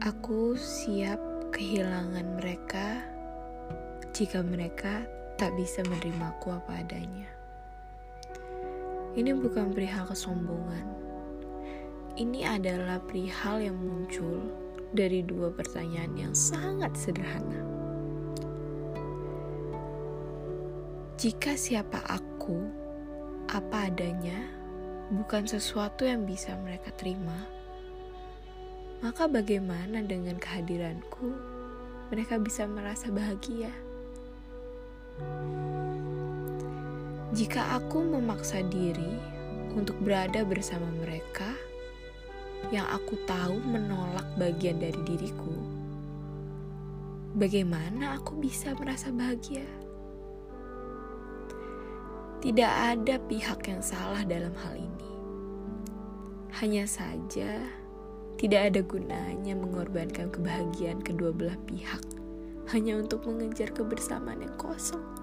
Aku siap kehilangan mereka jika mereka tak bisa menerimaku apa adanya. Ini bukan perihal kesombongan. Ini adalah perihal yang muncul dari dua pertanyaan yang sangat sederhana. Jika siapa aku, apa adanya, bukan sesuatu yang bisa mereka terima maka bagaimana dengan kehadiranku mereka bisa merasa bahagia? Jika aku memaksa diri untuk berada bersama mereka yang aku tahu menolak bagian dari diriku, bagaimana aku bisa merasa bahagia? Tidak ada pihak yang salah dalam hal ini. Hanya saja, tidak ada gunanya mengorbankan kebahagiaan kedua belah pihak hanya untuk mengejar kebersamaan yang kosong.